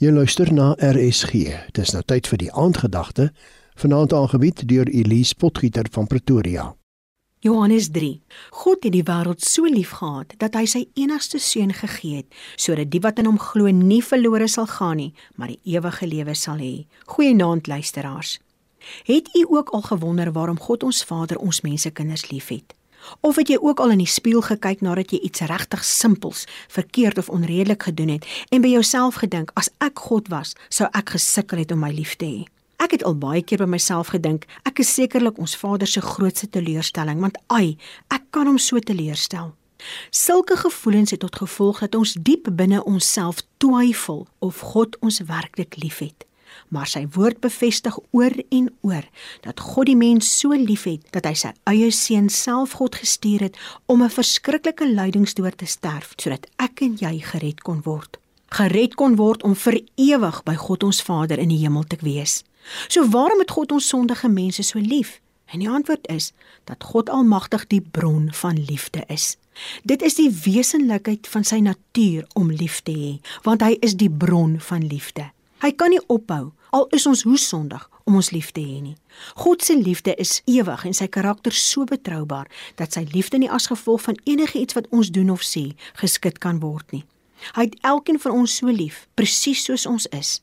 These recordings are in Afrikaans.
Jy luister na RSG. Dis nou tyd vir die aandgedagte, vanaand aangebied deur Elise Potgieter van Pretoria. Johannes 3. God het die wêreld so liefgehad dat hy sy enigste seun gegee het, sodat die wat in hom glo nie verlore sal gaan nie, maar die ewige lewe sal hê. Goeienaand luisteraars. Het u ook al gewonder waarom God ons Vader ons mense kinders liefhet? Of het jy ook al in die spieël gekyk nadat jy iets regtig simpels, verkeerd of onredelik gedoen het en by jouself gedink as ek God was, sou ek gesukkel het om my lief te hê? Ek het al baie keer by myself gedink, ek is sekerlik ons Vader se grootste teleurstelling, want ai, ek kan hom so teleurstel. Sulke gevoelens het tot gevolg dat ons diep binne onsself twyfel of God ons werklik liefhet maar sy woord bevestig oor en oor dat God die mens so liefhet dat hy sy eie seun self God gestuur het om 'n verskriklike lydingsdood te sterf sodat ek en jy gered kon word. Gered kon word om vir ewig by God ons Vader in die hemel te wees. So waarom het God ons sondige mense so lief? En die antwoord is dat God almagtig die bron van liefde is. Dit is die wesenlikheid van sy natuur om lief te hê, want hy is die bron van liefde. Hy kan nie ophou al is ons hoe sondig om ons lief te hê nie. God se liefde is ewig en sy karakter so betroubaar dat sy liefde nie as gevolg van enige iets wat ons doen of sê geskit kan word nie. Hy het elkeen van ons so lief, presies soos ons is.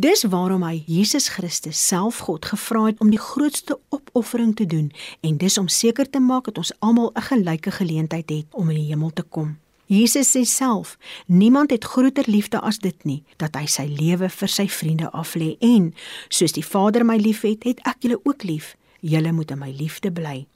Dis waarom hy Jesus Christus self God gevra het om die grootste opoffering te doen en dis om seker te maak dat ons almal 'n gelyke geleentheid het om in die hemel te kom. Jesus sê self: Niemand het groter liefde as dit nie, dat hy sy lewe vir sy vriende aflê en soos die Vader my liefhet, het ek julle ook lief. Julle moet in my liefde bly.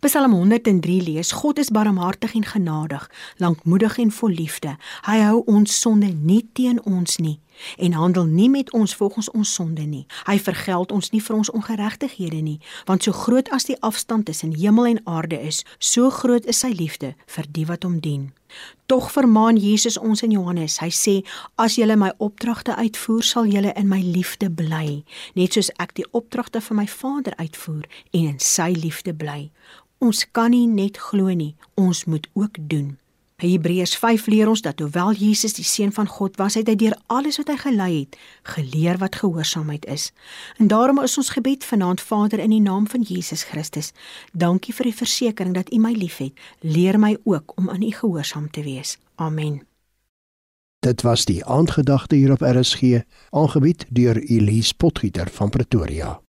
Psalm 103 lees: God is barmhartig en genadig, lankmoedig en vol liefde. Hy hou ons sonde nie teen ons nie en handel nie met ons volgens ons sonde nie. Hy vergeld ons nie vir ons ongeregtighede nie, want so groot as die afstand tussen hemel en aarde is, so groot is sy liefde vir die wat hom dien. Tog vermaan Jesus ons in Johannes. Hy sê: "As julle my opdragte uitvoer, sal julle in my liefde bly, net soos ek die opdragte van my Vader uitvoer en in sy liefde bly." Ons kan nie net glo nie, ons moet ook doen. Hebreërs 5 leer ons dat hoewel Jesus die seun van God was, het hy deur alles wat hy gelei het, geleer wat gehoorsaamheid is. En daarom is ons gebed vanaand Vader in die naam van Jesus Christus. Dankie vir die versekering dat U my liefhet. Leer my ook om aan U gehoorsaam te wees. Amen. Dit was die aandgedagte hier op RSG, aangebied deur Elise Potgieter van Pretoria.